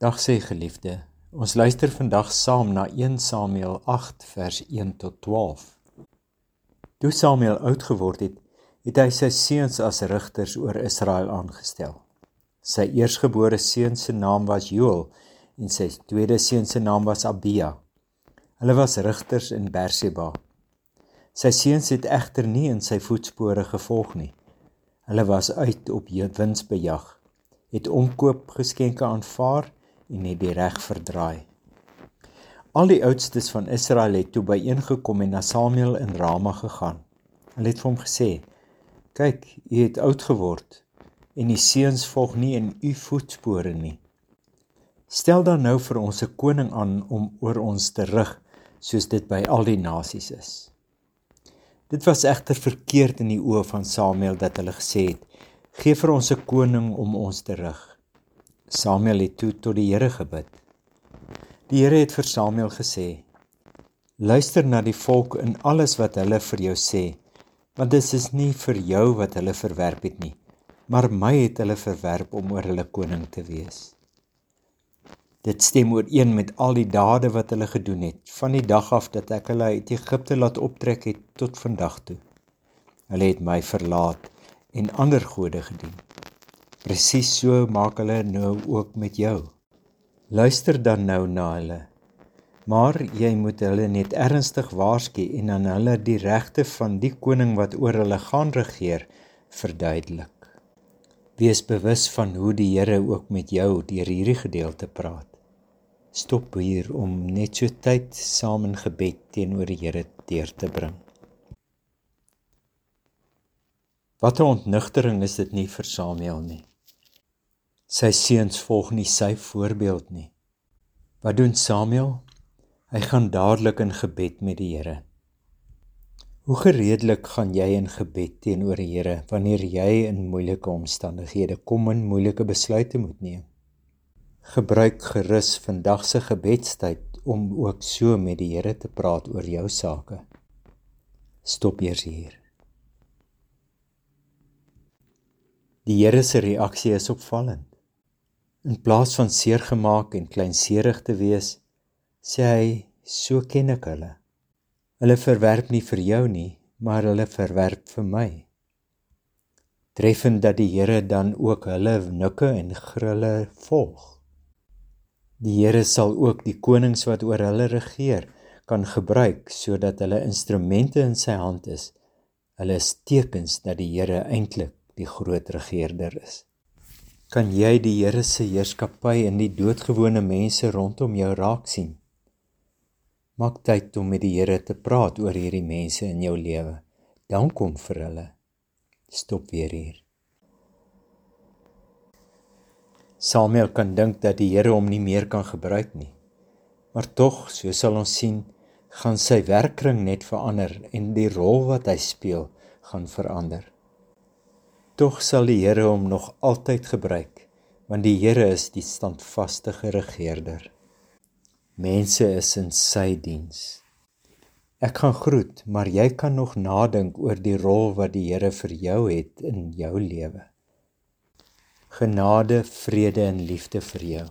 Dag sê geliefde, ons luister vandag saam na 1 Samuel 8 vers 1 tot 12. Toe Samuel oud geword het, het hy sy seuns as rigters oor Israel aangestel. Sy eersgebore seun se naam was Joel en sy tweede seun se naam was Abia. Hulle was rigters in Berseba. Sy seuns het egter nie in sy voetspore gevolg nie. Hulle was uit op winsbejag, het omkoop geskenke aanvaar en het die reg verdraai. Al die oudstes van Israel het toe byeengekom en na Samuel in Rama gegaan. Hulle het vir hom gesê: "Kyk, u het oud geword en u seuns volg nie in u voetspore nie. Stel dan nou vir ons 'n koning aan om oor ons te rig, soos dit by al die nasies is." Dit was egter verkeerd in die oë van Samuel dat hulle gesê het: "Gee vir ons 'n koning om ons te rig." Samuel het toe tot die Here gebid. Die Here het vir Samuel gesê: Luister na die volk in alles wat hulle vir jou sê, want dit is nie vir jou wat hulle verwerp het nie, maar my het hulle verwerp om oor hulle koning te wees. Dit stem ooreen met al die dade wat hulle gedoen het, van die dag af dat ek hulle uit Egipte laat optrek het tot vandag toe. Hulle het my verlaat en ander gode gedien. Presies so maak hulle nou ook met jou. Luister dan nou na hulle. Maar jy moet hulle net ernstig waarsku en aan hulle die regte van die koning wat oor hulle gaan regeer verduidelik. Wees bewus van hoe die Here ook met jou deur hierdie gedeelte praat. Stop hier om net so tyd saam in gebed teenoor die Here deur te bring. Wat 'n ontnugtering is dit nie vir Samuel nie. Sy seuns volg nie sy voorbeeld nie. Wat doen Samuel? Hy gaan dadelik in gebed met die Here. Hoe gereedelik gaan jy in gebed teenoor die Here wanneer jy in moeilike omstandighede kom en moeilike besluite moet neem? Gebruik gerus vandag se gebedstyd om ook so met die Here te praat oor jou sake. Stop eers hier. Die Here se reaksie is opvallend. In plaas van seergemaak en kleinserig te wees, sê hy, so ken ek hulle. Hulle verwerp nie vir jou nie, maar hulle verwerp vir my. Treffend dat die Here dan ook hulle nikke en grille volg. Die Here sal ook die konings wat oor hulle regeer kan gebruik sodat hulle instrumente in sy hand is. Hulle is tekens dat die Here eintlik die groot regerder is kan jy die Here se heerskappy in die doodgewone mense rondom jou raak sien. Maak tyd om met die Here te praat oor hierdie mense in jou lewe. Dan kom vir hulle. Stop weer hier. Samuel kan dink dat die Here hom nie meer kan gebruik nie. Maar tog, so sal ons sien, gaan sy werkring net verander en die rol wat hy speel gaan verander. Tog sal die Here hom nog altyd gebruik, want die Here is die standvaste regerder. Mense is in sy diens. Ek gaan groet, maar jy kan nog nadink oor die rol wat die Here vir jou het in jou lewe. Genade, vrede en liefde vir jou.